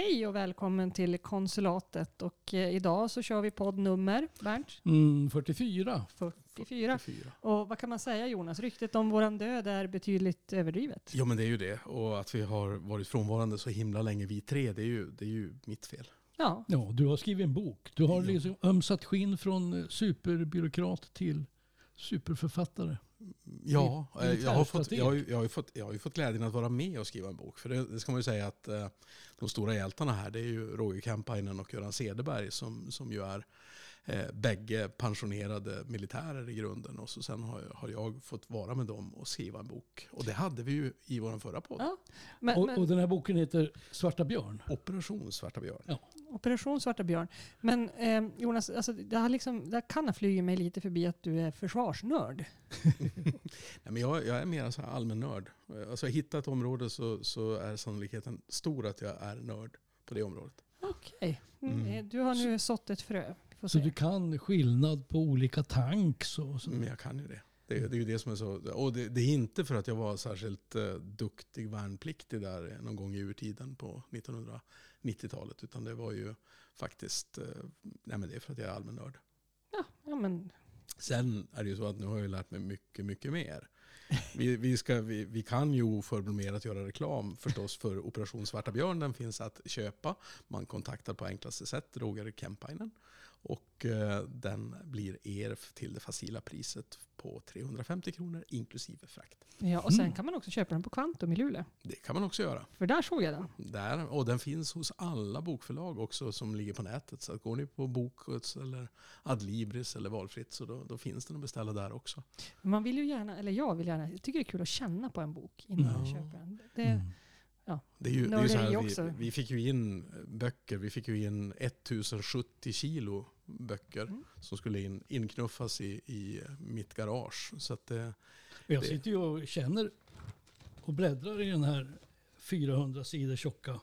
Hej och välkommen till konsulatet. Och eh, idag så kör vi poddnummer, Bernt, Mm, 44. 44. Och vad kan man säga Jonas? Ryktet om våran död är betydligt överdrivet. Ja men det är ju det. Och att vi har varit frånvarande så himla länge vi tre, det är ju, det är ju mitt fel. Ja, Ja, du har skrivit en bok. Du har liksom ömsat skinn från superbyråkrat till superförfattare. Ja, eh, jag har, fått, jag, har, ju- jag, har ju fått, jag har ju fått glädjen att vara med och skriva en bok. För det, det ska man ju säga att eh, de stora hjältarna här det är ju Roger Kampainen och Göran Cederberg som, som ju är eh, bägge pensionerade militärer i grunden. Och så sen har, jag- har jag fått vara med dem och skriva en bok. Och det hade vi ju i vår förra podd. ja. Men, och, men, och den här boken heter Svarta Björn. Operation Svarta Björn. Ja. Operation Svarta Björn. Men eh, Jonas, alltså, det, har liksom, det kan ha flugit mig lite förbi att du är försvarsnörd. Nej, men jag, jag är mer så här allmän nörd. Alltså, jag hittar ett område så, så är sannolikheten stor att jag är nörd på det området. Okej, mm. Mm. eh, du har nu sått ett frö. Så se. du kan skillnad på olika tanks och så. Men jag kan ju det. Det, det är ju det som är så. Och det, det är inte för att jag var särskilt eh, duktig värnpliktig där någon gång i urtiden på 1990-talet. Utan det var ju faktiskt, eh, nej men det är för att jag är allmän nörd. Ja, ja, men Sen är det ju så att nu har jag lärt mig mycket, mycket mer. Vi, vi, ska, vi, vi kan ju oförblommerat göra reklam förstås för Operation Svarta Björn. Den finns att köpa. Man kontaktar på enklaste sätt Roger Kempainen. Och eh, den blir er till det facila priset på 350 kronor inklusive frakt. ja, och sen kan man också köpa den på Kvantum i Luleå. Det kan man också göra. För där såg jag den. Där, och den finns hos alla bokförlag också som ligger på nätet. Så att går ni på Bokus eller Adlibris eller valfritt så då, då finns den att beställa där också. Man vill ju gärna, eller jag vill gärna, jag tycker det är kul att känna på en bok innan Ja. jag köper den. Det, Mm. Det är ju, det är ju så här, vi, vi fick ju in böcker, vi fick ju in 1070 kilo böcker Mm. som skulle in, inknuffas i, i mitt garage. Så att det, Jag Det- sitter ju och känner och bläddrar i den här 400 sidor tjocka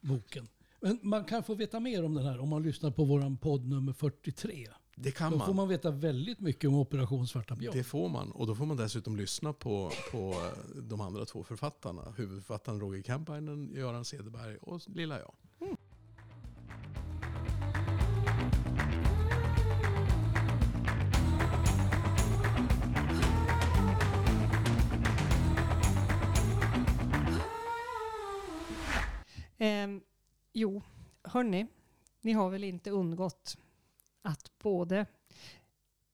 boken. Men man kan få veta mer om den här om man lyssnar på våran podd nummer 43. Det kan Då får man. man veta väldigt mycket om Operation Svarta Björn. Det får man. Och då får man dessutom lyssna på, på eh, de andra två författarna. Huvudförfattaren Roger Kampainen, Göran Cederberg och lilla jag. Ehm, jo, hörni, ni har väl inte undgått att både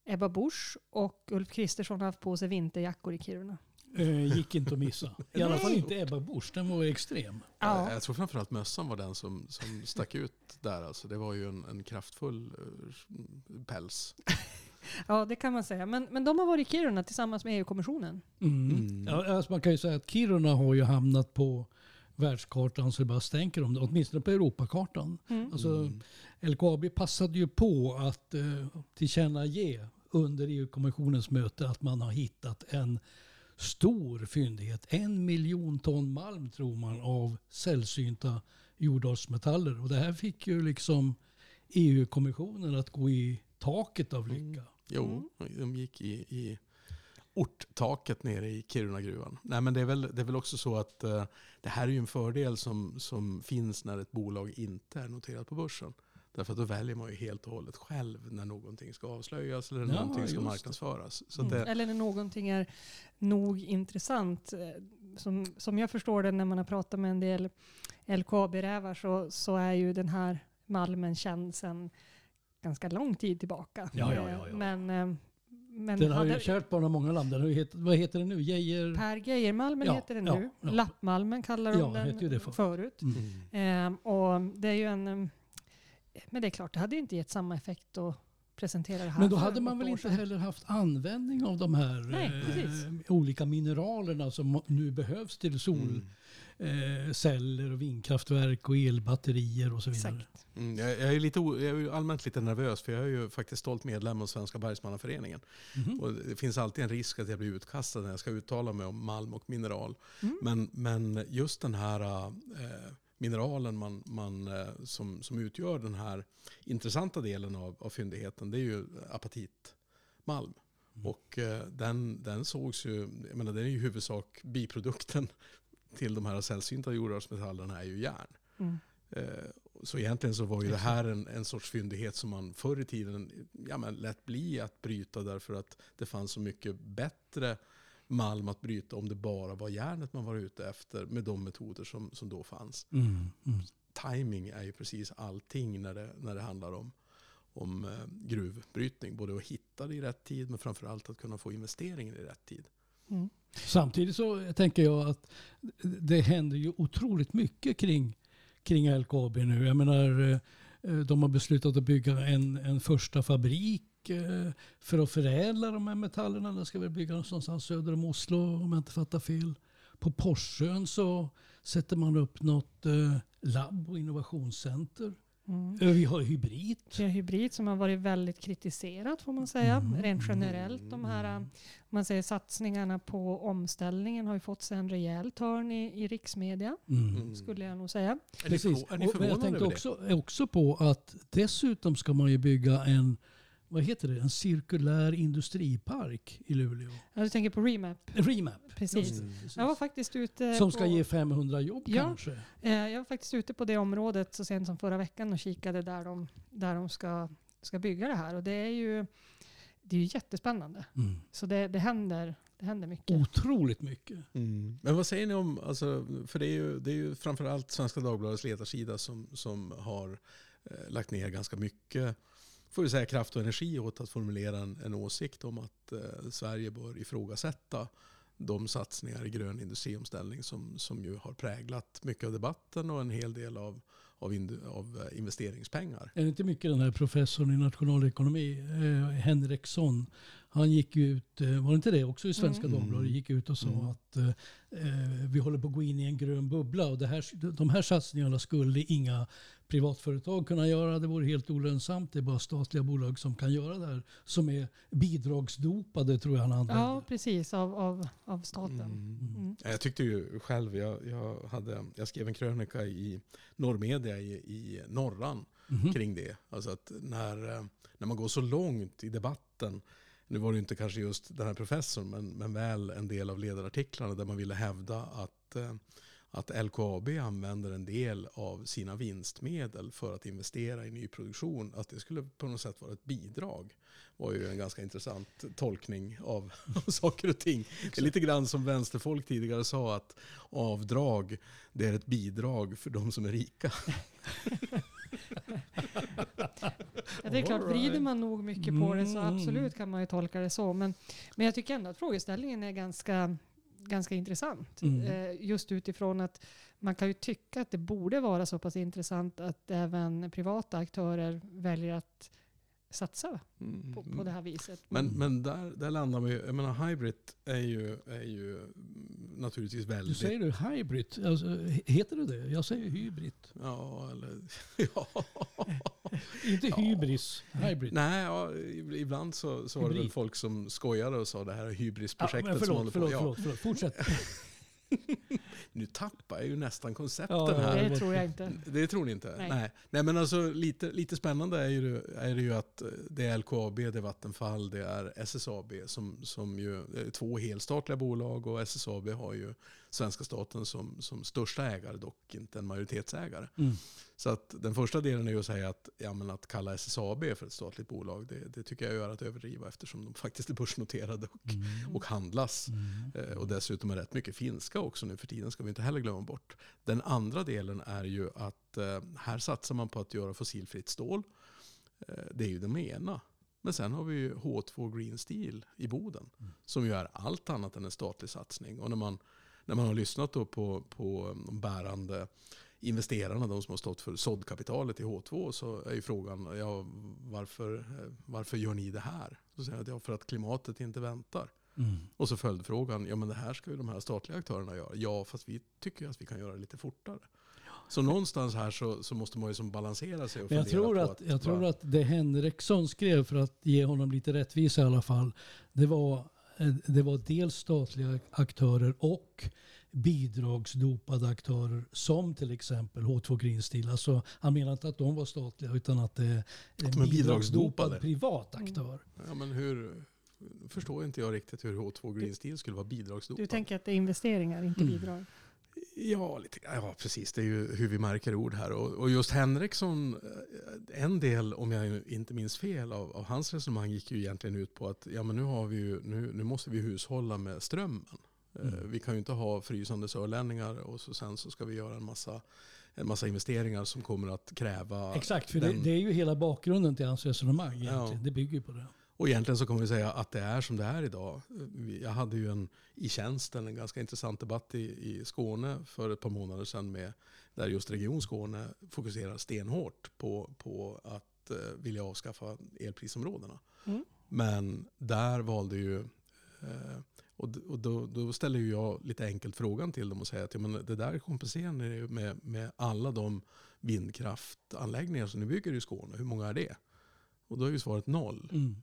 Ebba Busch och Ulf Kristersson har haft på sig vinterjackor i Kiruna. Eh, gick inte att missa. I alla fall inte Ebba Busch, den var extrem. Ja. Jag, jag tror framförallt mössan var den som, som stack ut där. Alltså, det var ju en, en kraftfull eh, päls. Ja, det kan man säga. Men, men de har varit i Kiruna tillsammans med EU-kommissionen. Mm. Mm. Ja, alltså man kan ju säga att Kiruna har ju hamnat på världskartan så det bara stänker om det. Åtminstone på Europakartan. Mm. Alltså, Mm. LKAB passade ju på att eh, tillkännage under EU-kommissionens möte att man har hittat en stor fyndighet. En miljon ton malm tror man av sällsynta jordartsmetaller. Och det här fick ju liksom EU-kommissionen att gå i taket av lycka. Jo, de gick i, i orttaket nere i Kirunagruvan. Nej, men det är väl, det är väl också så att eh, det här är ju en fördel som, som finns när ett bolag inte är noterat på börsen. Därför att då väljer man ju helt och hållet själv när någonting ska avslöjas eller när Ja, någonting ska marknadsföras. Mm. det, Eller när någonting är nog intressant. Eh, Som, som jag förstår det när man har pratat med en del LKAB-rävar så, så är ju den här malmen känd sedan ganska lång tid tillbaka. Ja, ja, ja, ja. Men, eh, men Den har ju hade- kärt barn av många namn. Den har ju hetat, vad heter den nu? Geijer? Per Geijermalmen Ja, heter den ja, nu. ja. Lappmalmen kallar de Ja, hette ju den det för. förut. Mm. Ehm, och det är ju en... ehm, Men det är klart, det hade ju inte gett samma effekt att presentera det här. Men då hade man väl inte heller haft användning av de här Nej, eh, olika mineralerna som nu behövs till mm. Solceller och vindkraftverk och elbatterier och så vidare. Exakt. Mm, jag, jag, är lite, o- jag är ju allmänt lite nervös för jag är ju faktiskt stolt medlem av Svenska Bergsmannaföreningen. Mhm. Och det finns alltid en risk att jag blir utkastad när jag ska uttala mig om malm och mineral. Mm. Men, men just den här eh, mineralen man, man, eh, som, som utgör den här intressanta delen av, av fyndigheten det är ju apatitmalm. Och eh, den, den sågs ju, jag menar, den är ju i huvudsak biprodukten till de här sällsynta jordartsmetallerna är ju järn. Mm. Eh, så egentligen så var ju det här en, en sorts fyndighet som man förr i tiden ja, men lät bli att bryta därför att det fanns så mycket bättre malm att bryta om det bara var järnet man var ute efter med de metoder som, som då fanns. Mm, mm. Timing är ju precis allting när det, när det handlar om, om eh, gruvbrytning. Både att hitta det i rätt tid men framförallt att kunna få investeringen i rätt tid. Mm. Samtidigt så tänker jag att det händer ju otroligt mycket kring, kring LKAB nu. Jag menar, eh, de har beslutat att bygga en, en första fabrik eh, för att förädla de här metallerna. Den ska väl bygga någonstans söder om Oslo om jag inte fattar fel. På Porsön så sätter man upp något eh, labb och innovationscenter. Mm. Vi har hybrid. Det är hybrid som har varit väldigt kritiserat får man säga. Mm. Rent generellt. De här om man säger, satsningarna på omställningen har ju fått sig en rejäl törn i, i riksmedia. Mm. Skulle jag nog säga. Precis. är ni Och- men jag förvånade tänkte också, också på att dessutom ska man ju bygga en, vad heter det, en cirkulär industripark i Luleå. Ja, du tänker på Remap. Remap. Precis. Mm. precis. Jag var faktiskt ute Som ska på, ge 500 jobb Ja. kanske. eh, jag var faktiskt ute på det området så sent som förra veckan och kikade där de, där de ska, ska bygga det här. Och det är ju, det är ju jättespännande. Mm. Så det, det, händer, det händer mycket. Otroligt mycket. Mm. Men vad säger ni om, alltså, för det är ju, det är ju framförallt Svenska Dagbladets ledarsida som, som har eh, lagt ner ganska mycket får vi säga, kraft och energi åt att formulera en, en åsikt om att eh, Sverige bör ifrågasätta de satsningar i grön industriomställning som, som ju har präglat mycket av debatten och en hel del av, av, in, av eh, investeringspengar. Är det inte mycket den här professorn i nationalekonomi, eh, Henriksson, han gick ut, eh, var det inte det också i Svenska Mm. Dagbladet, gick ut och sa Mm. att eh, eh, vi håller på att gå in i en grön bubbla och det här, de här satsningarna skulle inga privatföretag kunna göra. Det vore helt olönsamt. Det är bara statliga bolag som kan göra det här. Som är bidragsdopade tror jag han använde. Ja, precis. Av, av, av staten. Mm. Mm. Jag tyckte ju själv, jag, jag, hade, jag skrev en krönika i Norrmedia i, i Norran Mhm. kring det. Alltså att när, när man går så långt i debatten, nu var det inte kanske just den här professorn, men, men väl en del av ledarartiklarna där man ville hävda att, eh, att LKAB använder en del av sina vinstmedel för att investera i nyproduktion, att det skulle på något sätt vara ett bidrag var ju en ganska intressant tolkning av, av saker och ting. Det är lite grann som vänsterfolk tidigare sa att avdrag det är ett bidrag för de som är rika. Ja, det är klart, vrider man nog mycket på det så Mm. absolut kan man ju tolka det så. Men, men jag tycker ändå att frågeställningen är ganska, ganska intressant. Mm. Eh, just utifrån att man kan ju tycka att det borde vara så pass intressant att även privata aktörer väljer att satsa på, på det här viset. Men, men där, där landar man ju, jag menar hybrid är ju, är ju naturligtvis Du väldigt... säger du hybrid? Alltså, he- heter det det? Jag säger hybrid. Ja, eller... Ja. Inte Ja. hybris, hybrid. Nej, ja, ibland så, så var det väl folk som skojade och sa det här Ja, hybrisprojektet som förlåt, på. förlåt, Ja, förlåt, förlåt. Fortsätt. Nu tappar jag ju nästan koncepten Ja, här. det tror jag inte. Det tror ni inte? Nej. Nej. Nej. men alltså lite, lite spännande är, ju, är det ju att det är LKAB, det är Vattenfall, det är SSAB som, som ju är två helstatliga bolag och SSAB har ju svenska staten som, som största ägare, dock inte en majoritetsägare. Mm. Så att den första delen är ju att säga att, ja, men att kalla SSAB för ett statligt bolag, det, det tycker jag är att överdriva eftersom de faktiskt är börsnoterade och, Mm. och handlas. Mm. Eh, Och dessutom är rätt mycket finska också nu för tiden, ska vi inte heller glömma bort. Den andra delen är ju att eh, här satsar man på att göra fossilfritt stål. Eh, det är ju den ena. Men sen har vi ju H2 Green Steel i Boden. Mm. Som ju är allt annat än en statlig satsning. Och när man, när man har lyssnat på, på de bärande investerarna, de som har stått för såddkapitalet i H2, så är ju frågan ja, varför, varför gör ni det här? Så säger jag att ja, för att klimatet inte väntar. Mm. Och så följde frågan, ja men det här ska ju de här statliga aktörerna göra. Ja, fast vi tycker att vi kan göra det lite fortare. Så någonstans här så, så måste man ju som balansera sig och Men jag tror, på att, jag tror va- att det Henriksson skrev, för att ge honom lite rättvisa i alla fall, det var, det var dels statliga aktörer och bidragsdopade aktörer som till exempel H2 Green Steel. Alltså, han menar inte att de var statliga utan att det är en de är bidragsdopade. privat Mm. aktör. Ja, men hur, förstår inte jag riktigt hur H2 Green Steel skulle vara bidragsdopad. Du tänker att det är investeringar, inte Mm. bidrag? Ja, lite, ja, precis. Det är ju hur vi märker ord här. Och, och just Henriksson, eh, en del, om jag inte minns fel, av, av, hans resonemang gick ju egentligen ut på att ja, men nu, har vi ju, nu, nu måste vi hushålla med strömmen. Eh, mm. Vi kan ju inte ha frysande sörlänningar och så sen så ska vi göra en massa, en massa investeringar som kommer att kräva... Exakt, för den... det, det, är ju hela bakgrunden till hans resonemang. Ja. Det bygger ju på det. Och egentligen så kan vi säga att det är som det är idag. Jag hade ju en, i tjänsten en ganska intressant debatt i, i Skåne för ett par månader sedan med, där just Region Skåne fokuserar stenhårt på, på att eh, vilja avskaffa elprisområdena. Mm. Men där valde ju, eh, och, och då, då ställer jag lite enkelt frågan till dem och säger att ja, men det där kompenserar ni med, med alla de vindkraftanläggningar som ni bygger i Skåne. Hur många är det? Och då är ju svaret noll. Mm.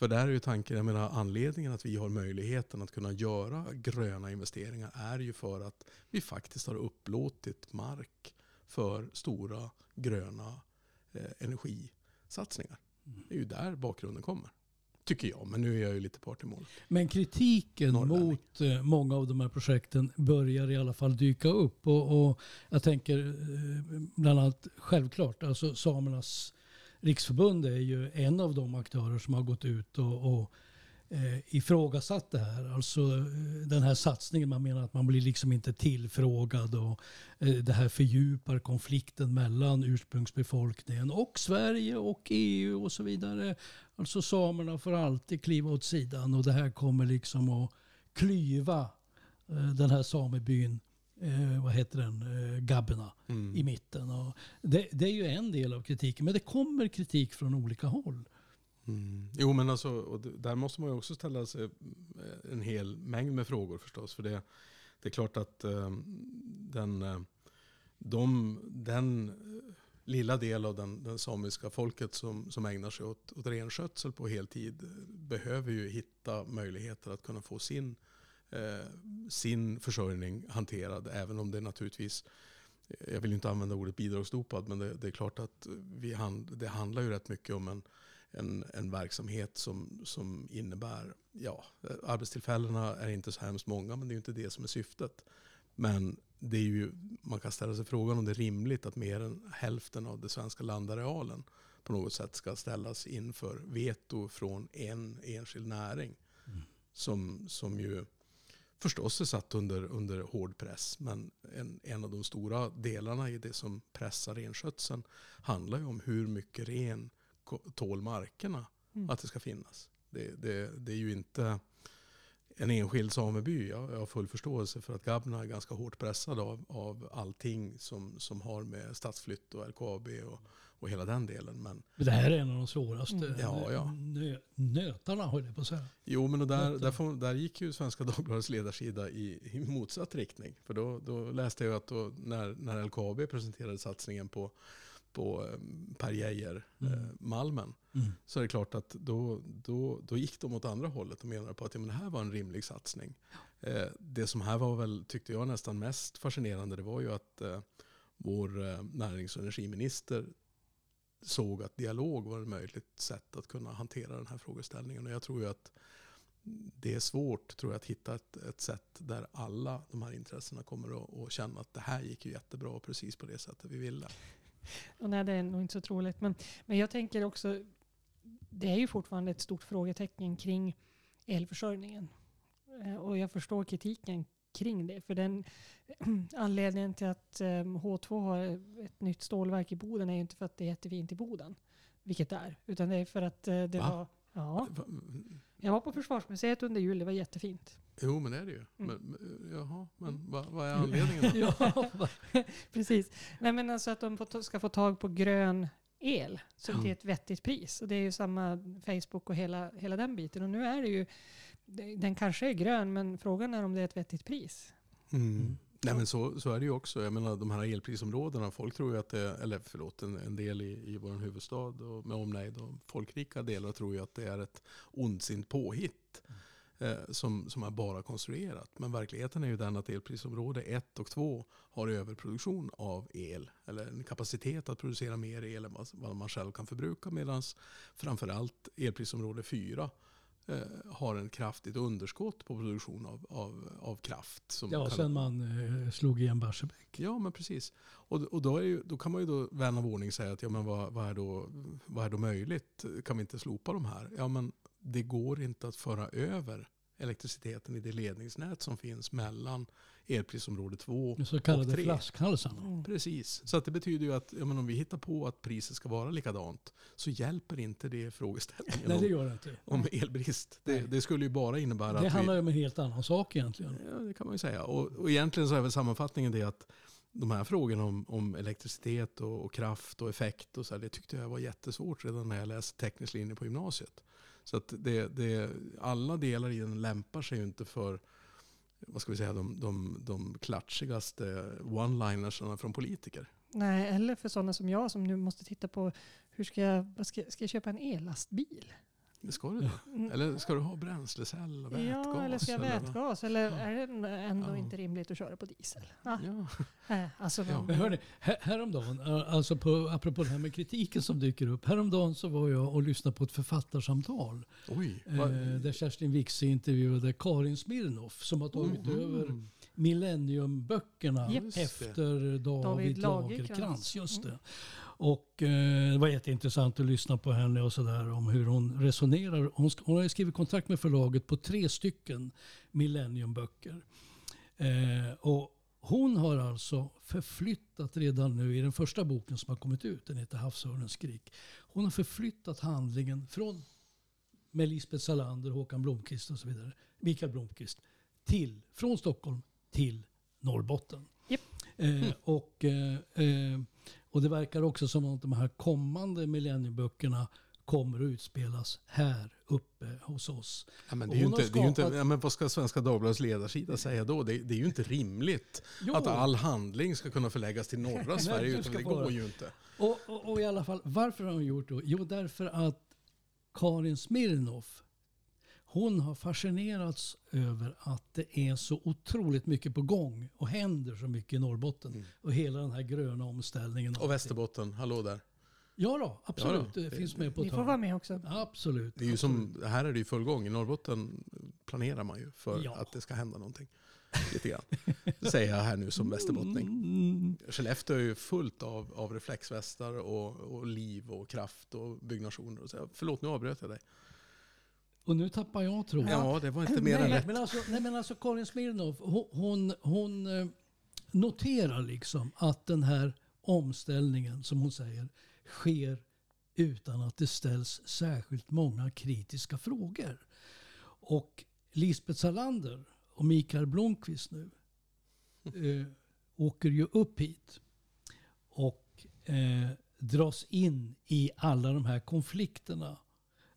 För där är ju tanken, jag menar anledningen att vi har möjligheten att kunna göra gröna investeringar är ju för att vi faktiskt har upplåtit mark för stora gröna eh, energisatsningar. Mm. Det är ju där bakgrunden kommer. Tycker jag, men nu är jag ju lite part i mål. Men kritiken mot eh, många av de här projekten börjar i alla fall dyka upp. Och, och jag tänker eh, bland annat självklart, alltså samernas riksförbund är ju en av de aktörer som har gått ut och, och eh, ifrågasatt det här. Alltså eh, den här satsningen, man menar att man blir liksom inte tillfrågad och eh, det här fördjupar konflikten mellan ursprungsbefolkningen och Sverige och EU och så vidare. Alltså samerna får alltid kliva åt sidan och det här kommer liksom att klyva eh, den här samebyn eh, vad heter den, eh, Gabberna mm. i mitten. Och det, det, är ju en del av kritiken, men det kommer kritik från olika håll. Mm. Jo, men alltså, där måste man ju också ställa sig eh, en hel mängd med frågor förstås. För det, det är klart att eh, den, eh, de, den lilla del av den, den samiska folket som, som ägnar sig åt, åt renskötsel på heltid behöver ju hitta möjligheter att kunna få sin Eh, sin försörjning hanterad. Även om det naturligtvis, jag vill inte använda ordet bidragsdopad, men det, det är klart att vi hand, det handlar ju rätt mycket om en, en, en verksamhet som, som innebär, ja, arbetstillfällena är inte så hemskt många, men det är ju inte det som är syftet. Men det är ju, man kan ställa sig frågan om det är rimligt att mer än hälften av den svenska landarealen på något sätt ska ställas inför veto från en enskild näring. Mm. Som, som ju förstås är satt under, under hård press. Men en, en av de stora delarna i det som pressar renskötseln handlar ju om hur mycket ren tål markerna mm. att det ska finnas. Det, det, det, är ju inte en enskild sameby. Jag, jag har full förståelse för att Gabna är ganska hårt pressad av, av allting som, som har med stadsflytt och LKAB och, och hela den delen. Men, det här är en av de svåraste mm. ja, ja. Nö, nötarna, höll jag på att säga. Jo, men där, där, får, där, gick ju Svenska Dagbladets ledarsida i, i motsatt riktning. För då, då läste jag att då, när, när LKAB presenterade satsningen på på eh, Per Geijer-malmen. Mm. Mm. Så är det klart att då, då, då gick de åt andra hållet och menade på att ja, men det här var en rimlig satsning. Eh, det som här var väl, tyckte jag nästan mest fascinerande, det var ju att eh, vår eh, närings och energiminister såg att dialog var ett möjligt sätt att kunna hantera den här frågeställningen. Och jag tror ju att det är svårt tror jag, att hitta ett, ett sätt där alla de här intressena kommer att, att känna att det här gick ju jättebra precis på det sättet vi ville. Och nej, det är nog inte så troligt. Men, men jag tänker också, det är ju fortfarande ett stort frågetecken kring elförsörjningen. Eh, och jag förstår kritiken kring det. För den anledningen till att H2 eh, har ett nytt stålverk i Boden är ju inte för att det är jättefint i Boden. Vilket det är. Utan det är för att eh, det Va? var... Ja. Jag var på Försvarsmuseet under jul, det var jättefint. Jo, men det är det ju. Mm. Men, jaha, men vad, vad är anledningen då? ja, precis. Nej, men alltså att de ska få tag på grön el så till ett vettigt pris. Och det är ju samma Facebook och hela, hela den biten. Och nu är det ju, den kanske är grön, men frågan är om det är ett vettigt pris. Mm. mm. Nej men så, så är det ju också. Jag menar de här elprisområdena, folk tror ju att det, eller förlåt, en, en del i, i vår huvudstad och med omnejd och folkrika delar tror ju att det är ett ondsint påhitt. Mm eh, som, som är bara konstruerat. Men verkligheten är ju den att elprisområde 1 och 2 har överproduktion av el. Eller en kapacitet att producera mer el än vad, vad man själv kan förbruka. Medan framförallt elprisområde 4 eh, har en kraftigt underskott på produktion av, av, av kraft. Som Ja, kan- sen man eh, slog igen Barsebäck. Ja, men precis. Och, och då, ju, då kan man ju då, vän av ordning, säga att ja, men vad, vad, är då, vad är då möjligt? Kan vi inte slopa de här? Ja, men det går inte att föra över elektriciteten i det ledningsnät som finns mellan elprisområde 2 De så kallade och flaskhalsarna. Mm. Precis. Så att det betyder ju att ja, men om vi hittar på att priset ska vara likadant så hjälper inte det frågeställningen Nej, det om, gör det inte. om elbrist. Det, det skulle ju bara innebära Det att handlar vi... ju om en helt annan sak egentligen. Ja, det kan man ju säga. Och, och egentligen så är väl sammanfattningen det att de här frågorna om, om elektricitet och, och kraft och effekt och så här, det tyckte jag var jättesvårt redan när jag läste teknisk linje på gymnasiet. Så att det, det, alla delar i den lämpar sig ju inte för vad ska vi säga, de, de, de klatschigaste one-linersarna från politiker. Nej, eller för sådana som jag som nu måste titta på hur ska jag, ska, ska jag köpa en ellastbil? Det ska du då. Mm. Eller ska du ha bränslecell och vätgas? Ja, eller ska jag vätgas? Eller är det ändå Ja. inte rimligt att köra på diesel? Ja. Ja. Nej, alltså, Ja. Men hörni, här, häromdagen, eh, alltså på, apropå det här med kritiken som dyker upp. Häromdagen så var jag och lyssnade på ett författarsamtal. Oj. Eh, där Kerstin Wikse intervjuade Karin Smirnoff som har tagit Mm. över Millenniumböckerna efter David, David Lagerkrans. Just det. Mm. Och eh, det var jätteintressant att lyssna på henne och sådär om hur hon resonerar. Hon, hon har skrivit kontrakt med förlaget på tre stycken Millenniumböcker. Eh, och hon har alltså förflyttat redan nu i den första boken som har kommit ut, den heter Havsörnens skrik. Hon har förflyttat handlingen från med Lisbeth Salander, Håkan Blomqvist och så vidare, Mikael Blomqvist, till, från Stockholm till Norrbotten. Japp. Eh, och, eh, eh, och det verkar också som att de här kommande millennieböckerna kommer att utspelas här uppe hos oss. Ja, men det är ju inte, det är ju inte, skapat- ja, men vad ska Svenska Dagbladets ledarsida säga då? Det, det är ju inte rimligt Jo. att all handling ska kunna förläggas till norra Sverige. det Utan det går ju inte. Och, och, och i alla fall, varför har hon gjort det? Jo, därför att Karin Smirnoff, hon har fascinerats över att det är så otroligt mycket på gång och händer så mycket i Norrbotten. Mm. Och hela den här gröna omställningen. Och Västerbotten, hallå där. Ja då, absolut. Ja då, det, det- finns med på Ni får vara med också. Absolut. Det är ju absolut. som, här är det ju full gång. I Norrbotten planerar man ju för Ja. att det ska hända någonting. Lite grann. Det säger jag här nu som västerbottning. Mm. Skellefteå är ju fullt av, av reflexvästar och, och liv och kraft och byggnationer. Och så. Förlåt, nu avbröt jag dig. Och nu tappar jag tron. Ja, det var inte mer än rätt. men alltså, nej men alltså Karin Smirnoff, hon, hon, hon eh, noterar liksom att den här omställningen som hon säger sker utan att det ställs särskilt många kritiska frågor. Och Lisbeth Salander och Mikael Blomqvist nu eh, åker ju upp hit och eh, dras in i alla de här konflikterna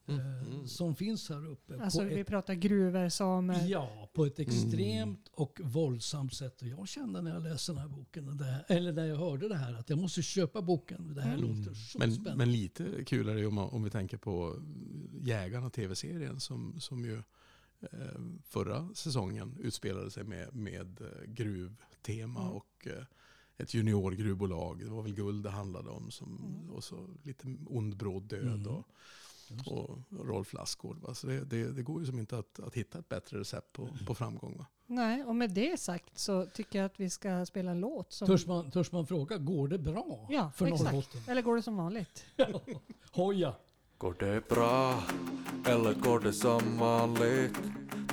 Mm. som finns här uppe. Alltså på vi ett, pratar gruvor, samer. ja, på ett extremt och våldsamt sätt. Och jag kände när jag läste den här boken, här, eller när jag hörde det här, att jag måste köpa boken. Det här Mm. låter så Men, spännande. men lite kul är det ju om, om vi tänker på Jägarna tv-serien som, som ju eh, förra säsongen utspelade sig med, med eh, gruvtema Mm. och eh, ett juniorgruvbolag. Det var väl guld det handlade om. Som, Mm. Och så lite ond bråd död Mm. och. Och Rolf Lassgård. Va? Så det, det, det går ju som inte att, att hitta ett bättre recept på, på framgång. Va? Nej, och med det sagt så tycker jag att vi ska spela en låt. Som, Törs, man, törs man fråga, går det bra Ja, för exakt. Norrbotten? Eller går det som vanligt? Hoja! Går det bra eller går det som vanligt?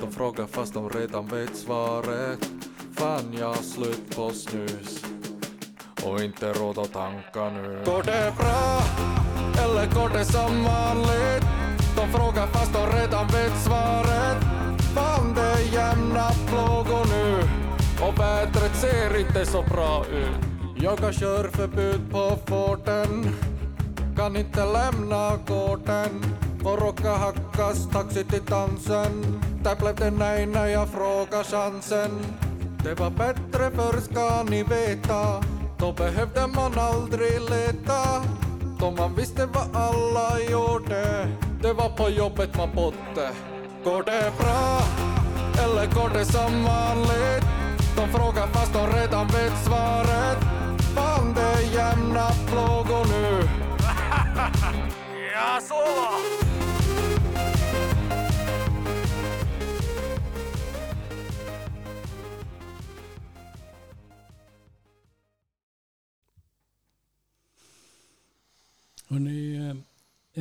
De frågar fast de redan vet svaret. Fan jag har slut på snus och inte råd att tanka nu. Går det bra eller går det som vanligt? De frågar fast de redan vet svaret. Fan det är jämna plågor nu och vädret ser inte så bra ut. Jag har körförbud på forten. kan inte lämna gården och råka hackas taxi till dansen. Där blev det nej när jag frågade chansen. Det var bättre för ska ni veta. Då behövde man aldrig leta om man visste vad alla gjorde. Det var på jobbet man bodde. Går det bra? Eller går det som vanligt? De frågar fast de redan vet svaret. Fan det är jämna plågor nu. Ja, så! Hörrni, eh,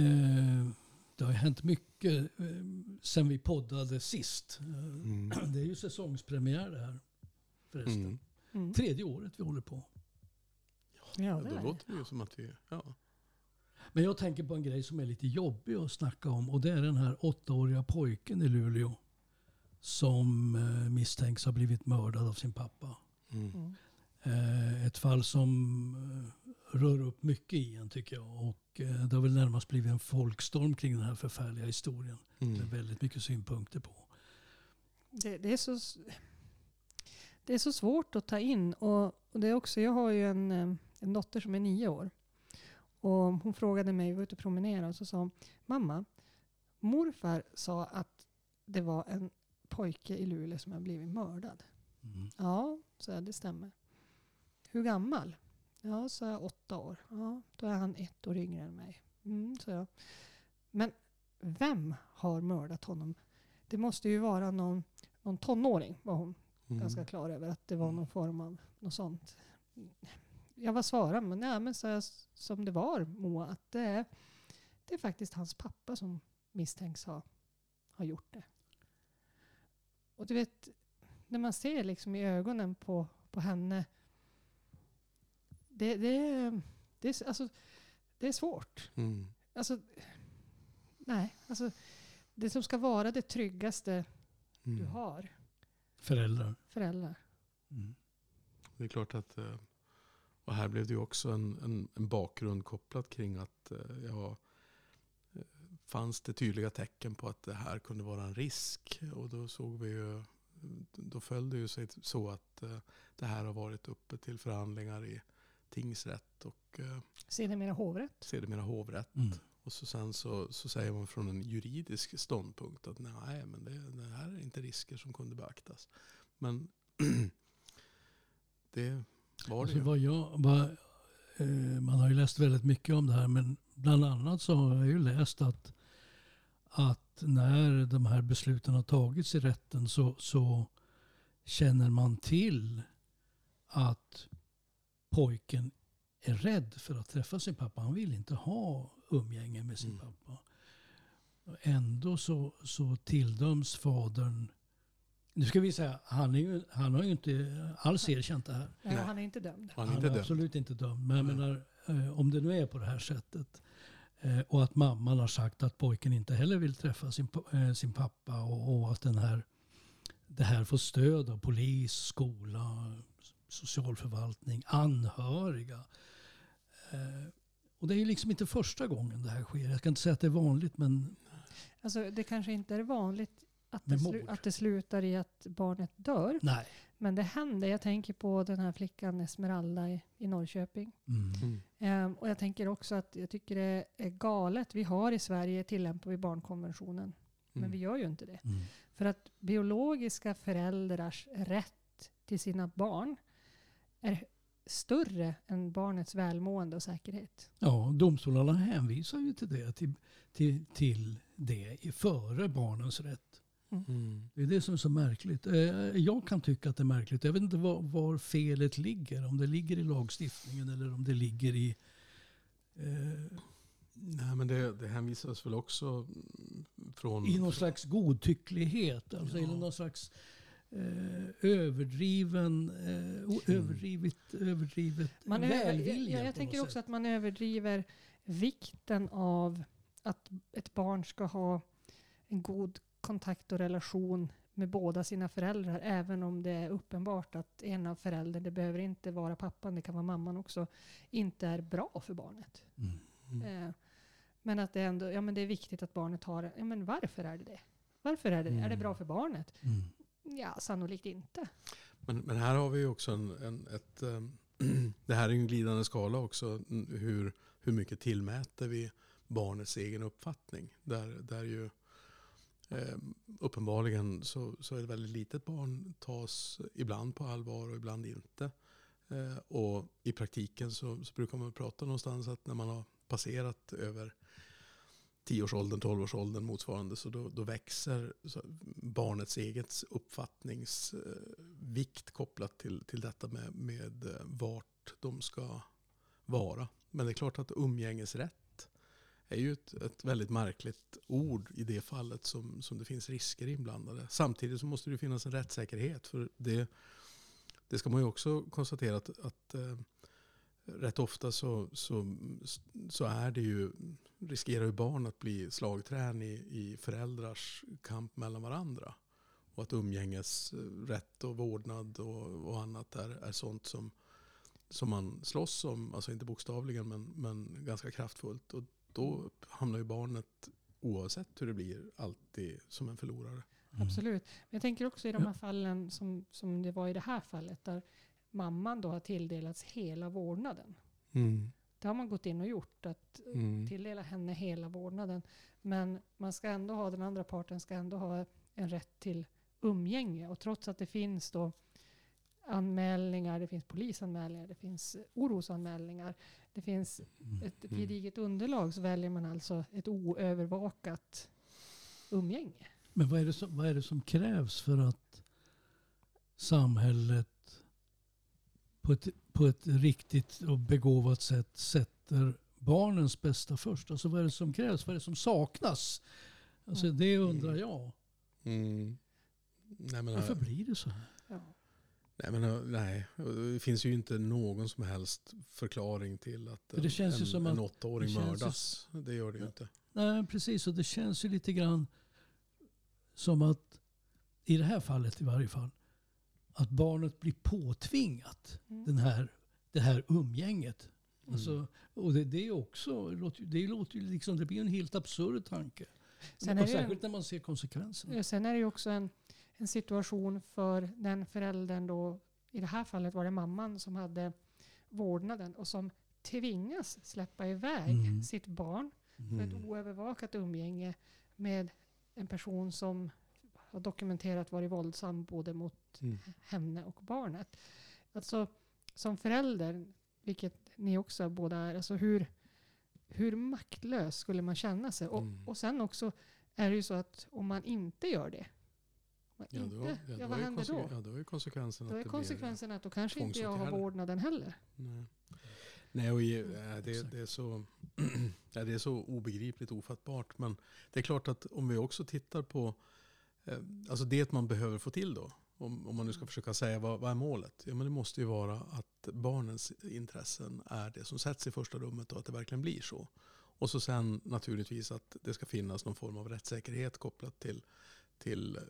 eh, det har hänt mycket eh, sen vi poddade sist. Eh, Mm. Det är ju säsongspremiär det här förresten. Mm. Mm. Tredje året vi håller på. Ja, Ja, det då låter det ju som att vi... Ja. Men jag tänker på en grej som är lite jobbig att snacka om och det är den här åttaåriga pojken i Luleå som eh, misstänks ha blivit mördad av sin pappa. Mm. Mm. Eh, ett fall som eh, rör upp mycket i en tycker jag. Och eh, det har väl närmast blivit en folkstorm kring den här förfärliga historien. Med Mm. väldigt mycket synpunkter på. Det, det, är så, det är så svårt att ta in. Och, och det är också, jag har ju en, eh, en dotter som är nio år. Och hon frågade mig, vi var ute och promenerade och så sa hon, mamma, morfar sa att det var en pojke i Luleå som har blivit mördad. Mm. Ja, så jag, det stämmer. Hur gammal? Ja, så jag åtta år. Ja, då är han ett år yngre än mig. Mm, så jag. Men vem har mördat honom? Det måste ju vara någon, någon tonåring, var hon Mm. ganska klar över. Att det var någon form av något sånt. Jag var svarade, men, ja, men så jag, som det var Moa, att det är, det är faktiskt hans pappa som misstänks ha, ha gjort det. Och du vet, när man ser liksom i ögonen på, på henne. Det, det, är- det, är, alltså, det är svårt. Mm. Alltså, nej, alltså, det som ska vara det tryggaste du Mm. har, Föräldrar. föräldrar. Mm. Det är klart att... eh, Och här blev det ju också en, en, en bakgrund kopplat kring att eh, ja, eh, fanns det tydliga tecken på att det här kunde vara en risk. Och då såg vi ju, då föll det ju sig så att det här har varit uppe till förhandlingar i tingsrätt och eh, Sedermera hovrätt. sedermera hovrätt. Mm. Och så sen så, så säger man från en juridisk ståndpunkt att nej, men det, det här är inte risker som kunde beaktas. Men det var det Alltså ju. vad jag, vad, eh, man har ju läst väldigt mycket om det här men bland annat så har jag ju läst att, att när de här besluten har tagits i rätten så, så känner man till att pojken är rädd för att träffa sin pappa. Han vill inte ha umgänge med sin Mm. pappa. Ändå så, så tilldöms fadern nu ska vi säga, han, är ju, han har ju inte alls erkänt det här. Nej, han är inte dömd. Han är Han inte är dömd. absolut inte dömd. Men jag menar, eh, om det nu är på det här sättet eh, och att mamman har sagt att pojken inte heller vill träffa sin, eh, sin pappa och, och att den här, det här får stöd av polis, skola, socialförvaltning, anhöriga. Eh, Och det är ju liksom inte första gången det här sker. Jag ska inte säga att det är vanligt men Alltså, det kanske inte är vanligt att det, slu- att det slutar i att barnet dör. nej. Men det händer. Jag tänker på den här flickan Esmeralda i, i Norrköping. Mm. Mm. Och jag tänker också att jag tycker det är galet. Vi har i Sverige tillämpar vi barnkonventionen. Men Mm. vi gör ju inte det. Mm. För att biologiska föräldrars rätt till sina barn är större än barnets välmående och säkerhet. Ja, domstolarna hänvisar ju till det, till, till, till det i- före barnens rätt. Mm. Det är det som är så märkligt. Eh, Jag kan tycka att det är märkligt. Jag vet inte var, var felet ligger. Om det ligger i lagstiftningen eller om det ligger i... Eh, Nej, men det, det hänvisas väl också mm, från... I någon slags godtycklighet. Alltså i Ja. någon slags eh, överdriven, eh, o- överdrivet, överdrivet Man välvilja. jag, jag tänker också sätt. att man överdriver vikten av att ett barn ska ha en god kontakt och relation med båda sina föräldrar. Även om det är uppenbart att en av föräldrarna, det behöver inte vara pappan, det kan vara mamman också, inte är bra för barnet. Mm. Mm. Eh, men att det ändå ja, men det är viktigt att barnet har ja, men Varför är det det? Varför är det det? Är det Mm. bra för barnet? Mm. Ja, sannolikt inte. Men, men här har vi ju också en, en, ett... ehm, det här är en glidande skala också. Hur, hur mycket tillmäter vi barnets egen uppfattning? Där, där ju eh, uppenbarligen så, så är det väldigt litet barn tas ibland på allvar och ibland inte. Eh, och i praktiken så, så brukar man prata någonstans att när man har passerat över tioårsåldern, tolvårsåldern motsvarande så då, då växer så barnets eget uppfattningsvikt eh, kopplat till, till detta med, med eh, vart de ska vara. Men det är klart att umgängesrätt är ju ett, ett väldigt märkligt ord i det fallet som, som det finns risker inblandade. Samtidigt så måste det finnas en rättssäkerhet. För det, det ska man ju också konstatera att, att äh, rätt ofta så, så, så är det ju, riskerar ju barn att bli slagträn i, i föräldrars kamp mellan varandra. Och att umgängesrätt och vårdnad och, och annat är, är sånt som, som man slåss om, alltså inte bokstavligen men, men ganska kraftfullt. Och då hamnar ju barnet, oavsett hur det blir, alltid som en förlorare. Mm. Absolut. Men jag tänker också i de här fallen som, som det var i det här fallet där mamman då har tilldelats hela vårdnaden. Mm. Det har man gått in och gjort, att Mm. tilldela henne hela vårdnaden. Men man ska ändå ha, den andra parten ska ändå ha en rätt till umgänge. Och trots att det finns då anmälningar, det finns polisanmälningar, det finns orosanmälningar, det finns Mm. ett Mm. gediget underlag så väljer man alltså ett oövervakat umgänge. Men vad är, det som, vad är det som krävs för att samhället på ett, på ett riktigt och begåvat sätt sätter barnens bästa först? Alltså vad är det som krävs? Vad är det som saknas? Alltså Mm. det undrar jag. Mm. Nej, men, Varför blir det så här? Ja. nej, men, nej, det finns ju inte någon som helst förklaring till att För det känns ju en, som en åttaåring det känns ju- mördas. Det gör det ju inte. Nej, precis. Och det känns ju lite grann som att, i det här fallet i varje fall, att barnet blir påtvingat Mm. den här, det här umgänget. Mm. Alltså, och det, det är också, det låter, det låter liksom, det blir en helt absurd tanke. Sen är ju en- särskilt när man ser konsekvenserna. Sen är det ju också en, en situation för den föräldern då, i det här fallet var det mamman som hade vårdnaden och som tvingas släppa iväg Mm. sitt barn för ett Mm. oövervakat umgänge med en person som har dokumenterat varit våldsam både mot Mm. henne och barnet. Alltså som förälder, vilket ni också båda är, alltså hur, hur maktlös skulle man känna sig? Och, Mm. och sen också är det ju så att om man inte gör det, Ja, då, inte, ja, ja, vad händer då? Ja, då är konsekvensen Då att är konsekvensen att då kanske inte jag har vårdnaden heller. Nej. Nej, och i, äh, det, det, är så, ja, det är så obegripligt ofattbart. Men det är klart att om vi också tittar på Eh, alltså det man behöver få till då. Om, om man nu ska försöka säga vad, vad är målet? Ja, men det måste ju vara att barnens intressen är det som sätts i första rummet och att det verkligen blir så. Och så sen naturligtvis att det ska finnas någon form av rättssäkerhet kopplat till, till eh,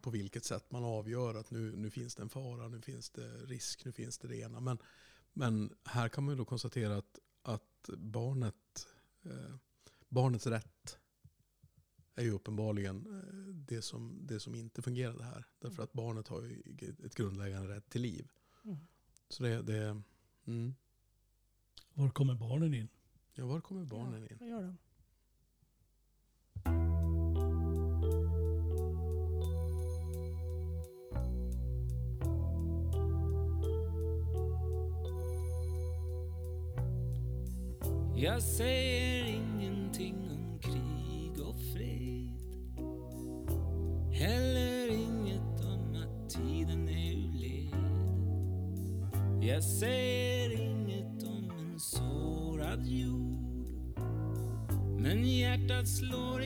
på vilket sätt man avgör att nu, nu finns det en fara, nu finns det risk, nu finns det det ena. Men, men här kan man ju då konstatera att, att barnet, eh, barnets rätt är ju uppenbarligen eh, det som, det som inte fungerade här. Därför att barnet har ju ett grundläggande rätt till liv. Mm. Så det, det mm. Var kommer barnen in? Ja, var kommer barnen in? Ja, vad gör de? Jag säger Jag säger inget om en sårad jord. Men hjärtat slår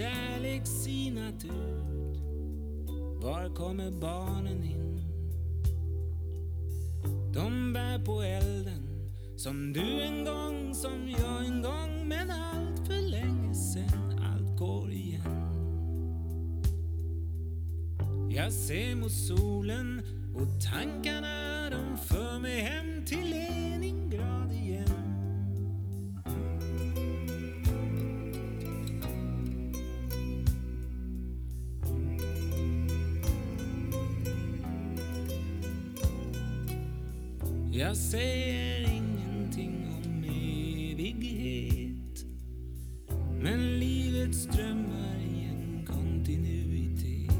kärlek sinat ut Var kommer barnen in? De bär på elden Som du en gång, som jag en gång Men allt för länge sen, allt går igen jag ser mot solen och tankarna Jag säger ingenting om evighet Men livet strömmar i en kontinuitet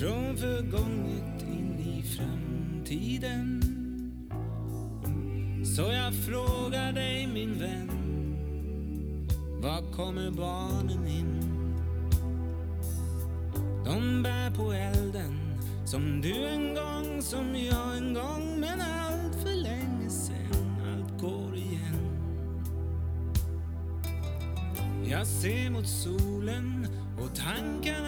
Från förgånget in i framtiden Så jag frågar dig min vän Var kommer barnen in? Som du en gång, som jag en gång Men allt för länge sen Allt går igen. Jag ser mot solen och tankarna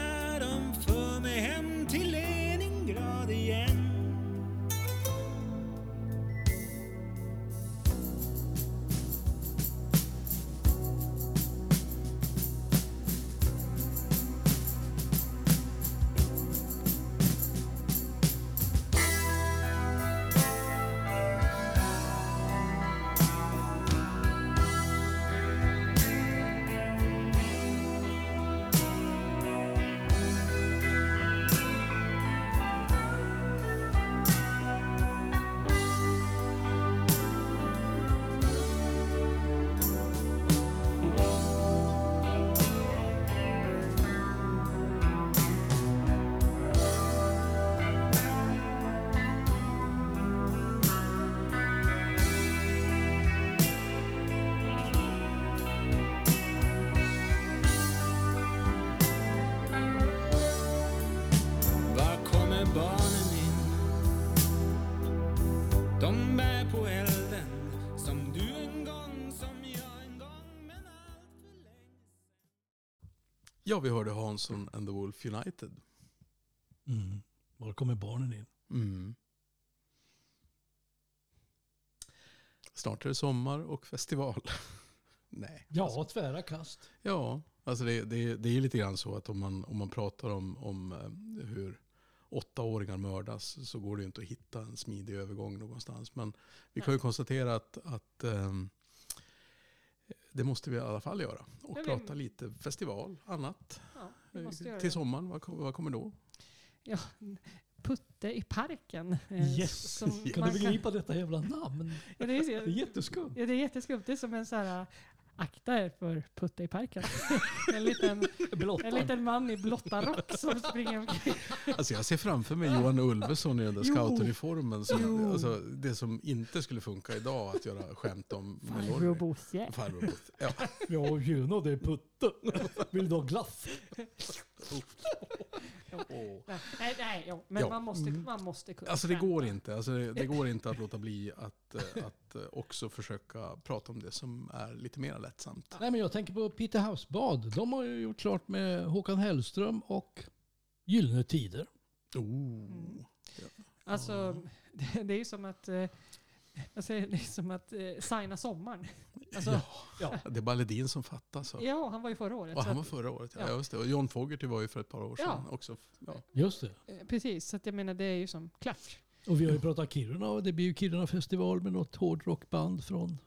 Ja, vi hörde Hansson and the Wolf United. Mm. Var kommer barnen in? Mm. Snart är det sommar och festival. Nej. Ja, tvära kast. Ja, alltså det, det, det är lite grann så att om man, om man pratar om, om eh, hur åttaåringar mördas så går det ju inte att hitta en smidig övergång någonstans. Men vi kan ju konstatera att, att ehm, det måste vi i alla fall göra. Och vi- prata lite festival, annat. Ja, göra Till sommaren, vad, vad kommer då? Ja, Putte i parken. eh, Yes! som Kan du begripa detta jävla namn? Ja, det, är, jätteskumt. ja, det är jätteskumt. Det är som en så här akta er för Putte i parken. en, liten, en liten man i blotta rock som springer omkring. Alltså jag ser framför mig Johan Ulveson i den där scoutuniformen. Som, alltså, det som inte skulle funka idag att göra skämt om Farbror. Bosse. Farbror Bosse. Ja. Ja, Juno, det är putte. Vill du ha glass? Nej, nej, nej jo, men Ja. man, måste, Mm. man måste kunna Alltså det går inte. Alltså det, det går inte att låta bli att, eh, att eh, också försöka prata om det som är lite mer lättsamt. Nej, men jag tänker på Peter Havsbad. De har ju gjort klart med Håkan Hellström och Gyllene Tider. Oh. Mm. Alltså, det, det är ju som att, jag säger, det är som att eh, signa sommaren. Alltså, ja. Ja. Det är bara Ledin som fattas. Så. han var ju förra året. Och han var förra året. Ja, Ja. just det. Och John Fogerty var ju för ett par år sedan Ja. också. Ja. Just det. eh, Precis, så att jag menar det är ju som klart. Och vi har ju pratat Kiruna och det blir ju Kiruna festival med något hårdrockband från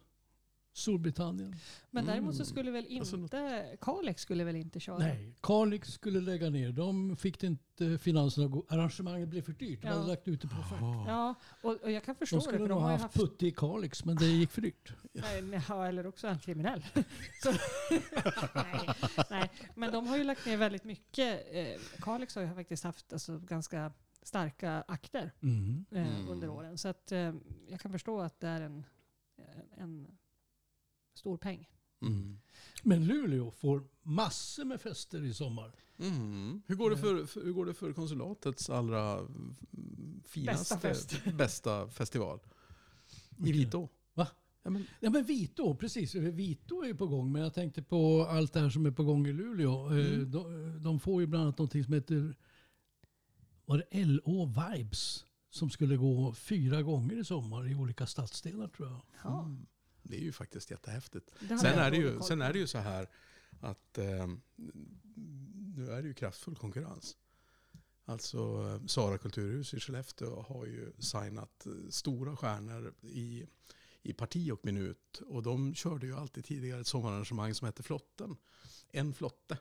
Storbritannien. Men däremot så Mm. skulle väl inte, Alltså Kalix skulle väl inte köra? Nej, Kalix skulle lägga ner. De fick det inte finanserna att gå. Arrangemanget blev för dyrt. De Ja. hade lagt ut det på offert. Ja, och, och jag kan förstå De det. skulle För nog de ha har haft haft, putte i Kalix, men det gick för dyrt. nej, ja, eller också är han kriminell. så, nej, nej, men de har ju lagt ner väldigt mycket. Eh, Kalix har ju faktiskt haft alltså, ganska starka akter Mm. eh, Mm. under åren. Så att, eh, jag kan förstå att det är en, en stor peng. Mm. Men Luleå får massor med fester i sommar. Mm. Hur, går det för, för, hur går det för konsulatets allra finaste, Bästa fest. bästa festival? I Vitå. Va? Ja, men, Ja men Vito, precis. Vito är ju på gång. Men jag tänkte på allt det här som är på gång i Luleå. Eh, Mm. De, de får ju bland annat någonting som heter var det LO Vibes. Som skulle gå fyra gånger i sommar i olika stadsdelar tror jag. Ja, mm. Det är ju faktiskt jättehäftigt. Sen är, det ju, sen är det ju så här att eh, nu är det ju kraftfull konkurrens. Alltså eh, Sara kulturhus i Skellefteå har ju signat eh, stora stjärnor i, i parti och minut. Och de körde ju alltid tidigare ett sommararrangemang som hette Flotten. En flotte.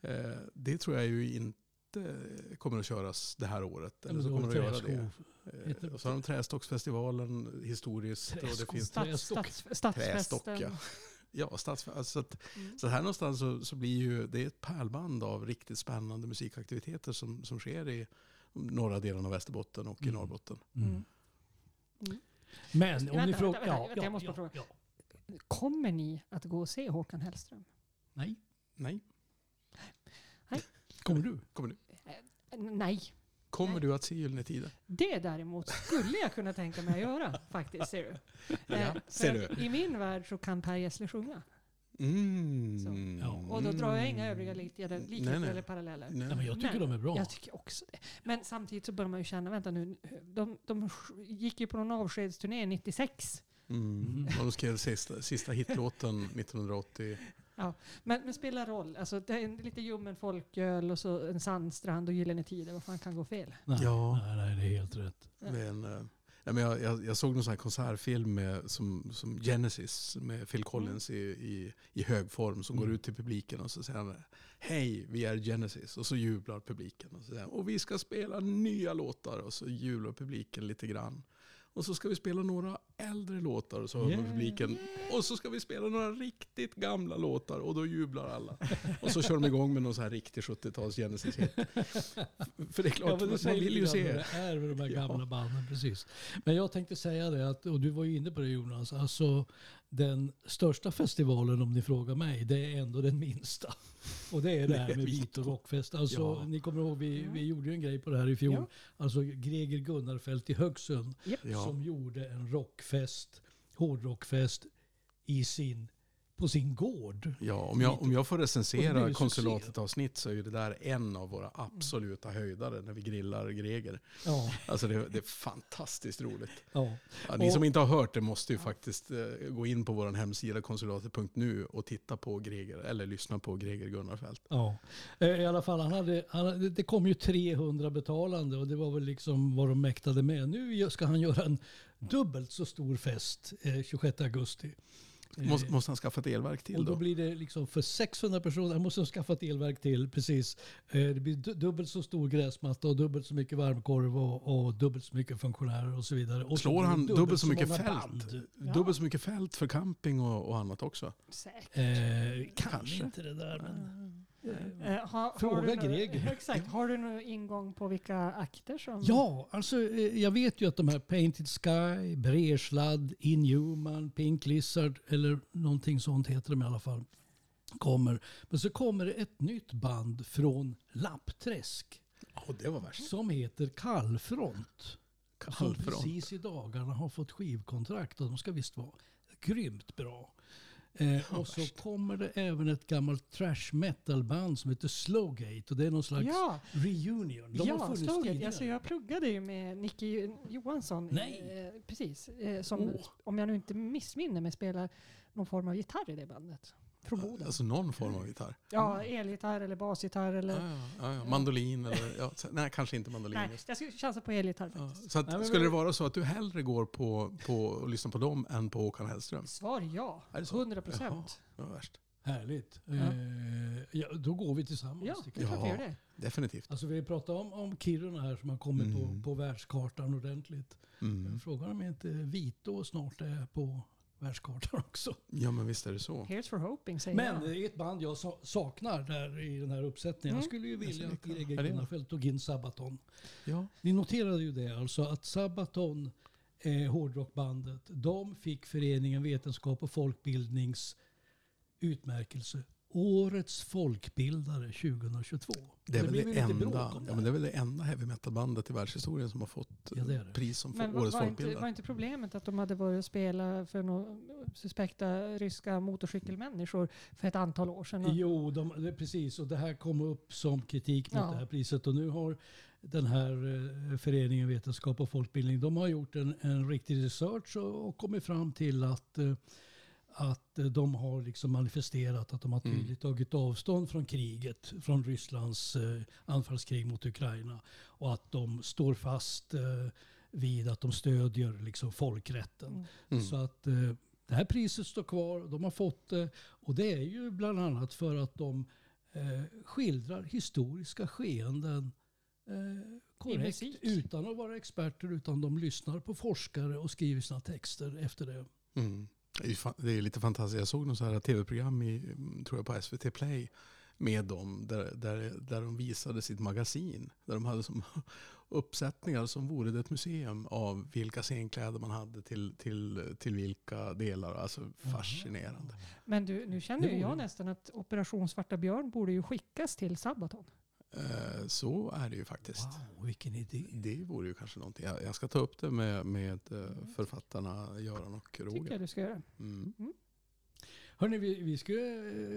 Eh, det tror jag ju inte kommer att köras det här året. Eller så kommer att göra det. Heter Eh, Och så har de Trästocksfestivalen historiskt. Och det Trästock. stats, stadsfesten. Trästock, ja. Ja, stads, alltså, så, att, Mm. så här någonstans så, så blir ju det är ett pärlband av riktigt spännande musikaktiviteter som, som sker i norra delen av Västerbotten och i Mm. Norrbotten. Mm. Men om Vänta, ni frågar... vänta, vänta, jag måste bara fråga. Kommer ni att gå och se Håkan Hellström? Nej. Nej, Kommer du? kommer du, Eh, Nej. Kommer Nej. du att se Gyllene Tider? Det däremot skulle jag kunna tänka mig att göra faktiskt, ser du. Eh, Ja, för ser att I min värld så kan Per Gessle sjunga. Mm. Ja. Och då drar jag inga övriga likheter, eller paralleller. Nej. Men jag tycker Men de är bra. Jag tycker också det. Men samtidigt så börjar man ju känna, vänta nu, de, de gick ju på någon avskedsturné 96. Mm. Mm. Och de skrev sista, sista hitlåten 1980. Men, men spelar roll. Alltså, det är en lite ljummen folköl och så en sandstrand och Gyllene Tider. Vad fan kan gå fel? Nej, Ja. nej, nej, det är helt rätt. Ja. Men, eh, nej, men jag, jag, jag såg någon sån här konsertfilm med, som, som Genesis med Phil Collins i, i, i hög form som går Mm. ut till publiken och så säger han Hej, vi är Genesis. Och så jublar publiken. Och, så säger han, och vi ska spela nya låtar. Och så jublar publiken lite grann. Och så ska vi spela några äldre låtar. Så hör Yeah. publiken. Och så ska vi spela några riktigt gamla låtar. Och då jublar alla. Och så kör de igång med någon så här riktig 70-tals Genesis-hit. För det är klart, Ja, man, vill ju se. Det är med de här Ja. gamla banden, precis. Men jag tänkte säga det, att, och du var ju inne på det Jonas, alltså den största festivalen om ni frågar mig, det är ändå den minsta. Och det är det här med Vito. Vito Rockfest. Alltså, Ja. Ni kommer ihåg, vi, vi gjorde ju en grej på det här i fjol. Ja. Alltså Greger Gunnarfelt i Högsund Ja. som gjorde en rockfest, hårdrockfest i sin, på sin gård. Ja, om jag, om jag får recensera blev ju konsulatet avsnitt så är ju det där en av våra absoluta höjdare när vi grillar Greger. Ja, Alltså det, det är fantastiskt roligt. ja. Ja, ni Och- som inte har hört det måste ju faktiskt eh, gå in på vår hemsida konsulatet.nu och titta på Greger, eller lyssna på Greger Gunnarfelt. Ja, Eh, i alla fall han hade, han, det kom ju 300 betalande och det var väl liksom vad de mäktade med. Nu ska han göra en dubbelt så stor fest eh, 26 augusti. Eh, Måste, måste han skaffa ett elverk till och då då? blir det liksom för 600 personer, han måste skaffa ett elverk till, precis. Eh, Det blir du- dubbelt så stor gräsmatta och dubbelt så mycket varmkorv och, och dubbelt så mycket funktionärer och så vidare. Och så Slår det han dubbelt så mycket fält? Ja. Dubbelt så mycket fält för camping och, och annat också? Säkert. Eh, kan Kanske. inte det där men... Eh, har, Fråga har Greger. Exakt. Har du någon ingång på vilka akter som... Ja, alltså eh, jag vet ju att de här Painted Sky, Bresladd, Inhuman, Pink Lizard eller någonting sånt heter de i alla fall. Kommer. Men så kommer det ett nytt band från Lappträsk Ja, det var värst. som heter Kallfront. Som Kallfront. precis i dagarna har fått skivkontrakt och de ska visst vara grymt bra. Eh, och så kommer det även ett gammalt trash metal band som heter Slowgate och det är någon slags Ja, reunion. De har ja funnits Slowgate. tidigare. Alltså, jag pluggade ju med Nicky Johansson. Nej. Eh, precis. Eh, som, Åh. om jag nu inte missminner mig, spelar någon form av gitarr i det bandet. Från Boden. Alltså någon form av gitarr. Ja, elgitarr eller basgitarr eller... Ja, ja, ja. Mandolin eller... Nej, kanske inte mandolin. Nej, just. jag skulle chansa på elgitarr Ja, faktiskt. så att, Nej, men skulle vi- det vara så att du hellre går på, på att lyssna på dem än på Håkan Hellström? Svar ja. Är det så? 100 Jaha, procent. det var värst. Härligt. Ja. Eh, ja, då går vi tillsammans. Ja, tycker det är jag. klart vi gör det. Definitivt. Alltså vi pratar om, om Kiruna här som har kommit Mm. på, på världskartan ordentligt. Mm. Frågan om inte Vito snart är på världskartan också. Ja, men visst är det så. Here's for hoping säger Men jag. det är ett band jag sa- saknar där i den här uppsättningen. Mm. Jag skulle ju vilja att? Greger? Gunnarfelt tog in Sabaton. Ja. Ni noterade ju det alltså att Sabaton, eh, hårdrockbandet, de fick föreningen Vetenskap och folkbildnings utmärkelse. Årets folkbildare 2022. Det är, väl det, enda, om ja, men det är väl det enda heavy metal-bandet i världshistorien som har fått Ja, det det. pris som Men var, årets var, inte, folkbildare. var inte problemet att de hade varit och spela för några suspekta ryska motorcykelmänniskor för ett antal år sedan? Jo, de, det, precis. Och det här kom upp som kritik mot Ja. det här priset. Och nu har den här eh, föreningen Vetenskap och folkbildning, de har gjort en, en riktig research och, och kommit fram till att, eh, att eh, de har liksom manifesterat att de har Mm. tydligt tagit avstånd från kriget, från Rysslands eh, anfallskrig mot Ukraina. Och att de står fast eh, vid att de stödjer liksom folkrätten. Mm. Mm. Så att det här priset står kvar. De har fått det. Och det är ju bland annat för att de skildrar historiska skeenden korrekt. Utan att vara experter. Utan de lyssnar på forskare och skriver sina texter efter det. Mm. Det är, lite fantastiskt. Jag såg något så här tv-program i, mm, tror jag på SVT Play med dem där, där, där de visade sitt magasin. Där de hade som uppsättningar som vore det ett museum av vilka scenkläder man hade till, till, till vilka delar. Alltså fascinerande. Men du, nu känner ju jag nästan att Operation Svarta Björn borde ju skickas till Sabaton. Eh, Så är det ju faktiskt. Wow, vilken idé. Det vore ju kanske någonting. Jag, ska ta upp det med, med eh, författarna Göran och tycker jag Roger. du ska göra. Mm. Hörrni, vi, vi, ska,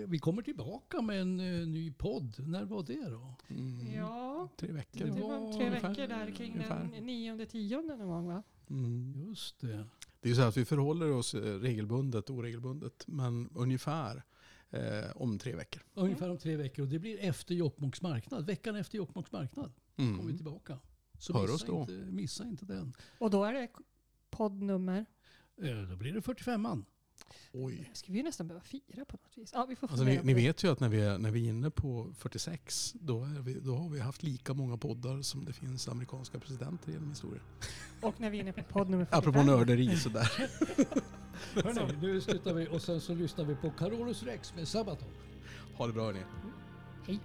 vi kommer tillbaka med en eh, ny podd. När var det då? Mm. Ja, Tre veckor. det var tre ungefär- veckor där kring ungefär. den nionde, tionde någon gång va? Mm. Just det. Det är så att vi förhåller oss regelbundet, oregelbundet, men ungefär eh, om tre veckor. Ungefär om tre veckor. Och det blir efter Jokkmokks marknad. Veckan efter Jokkmokks marknad kommer vi Mm. tillbaka. Så Hör missa, oss då. Inte, missa inte den. Och då är det poddnummer. Eh, Då blir det 45an. Oj. Det ska vi ju nästan behöva fira på något vis. Ja, vi får Alltså, ni, ni vet ju att när vi är, när vi är inne på 46, då, är vi, då har vi haft lika många poddar som det finns amerikanska presidenter genom historien. Och när vi är inne på podd nummer 45. Apropå nörderi sådär. Hörrni, nu slutar vi och sen så lyssnar vi på Carolus Rex med Sabaton. Ha det bra hörni. Hej.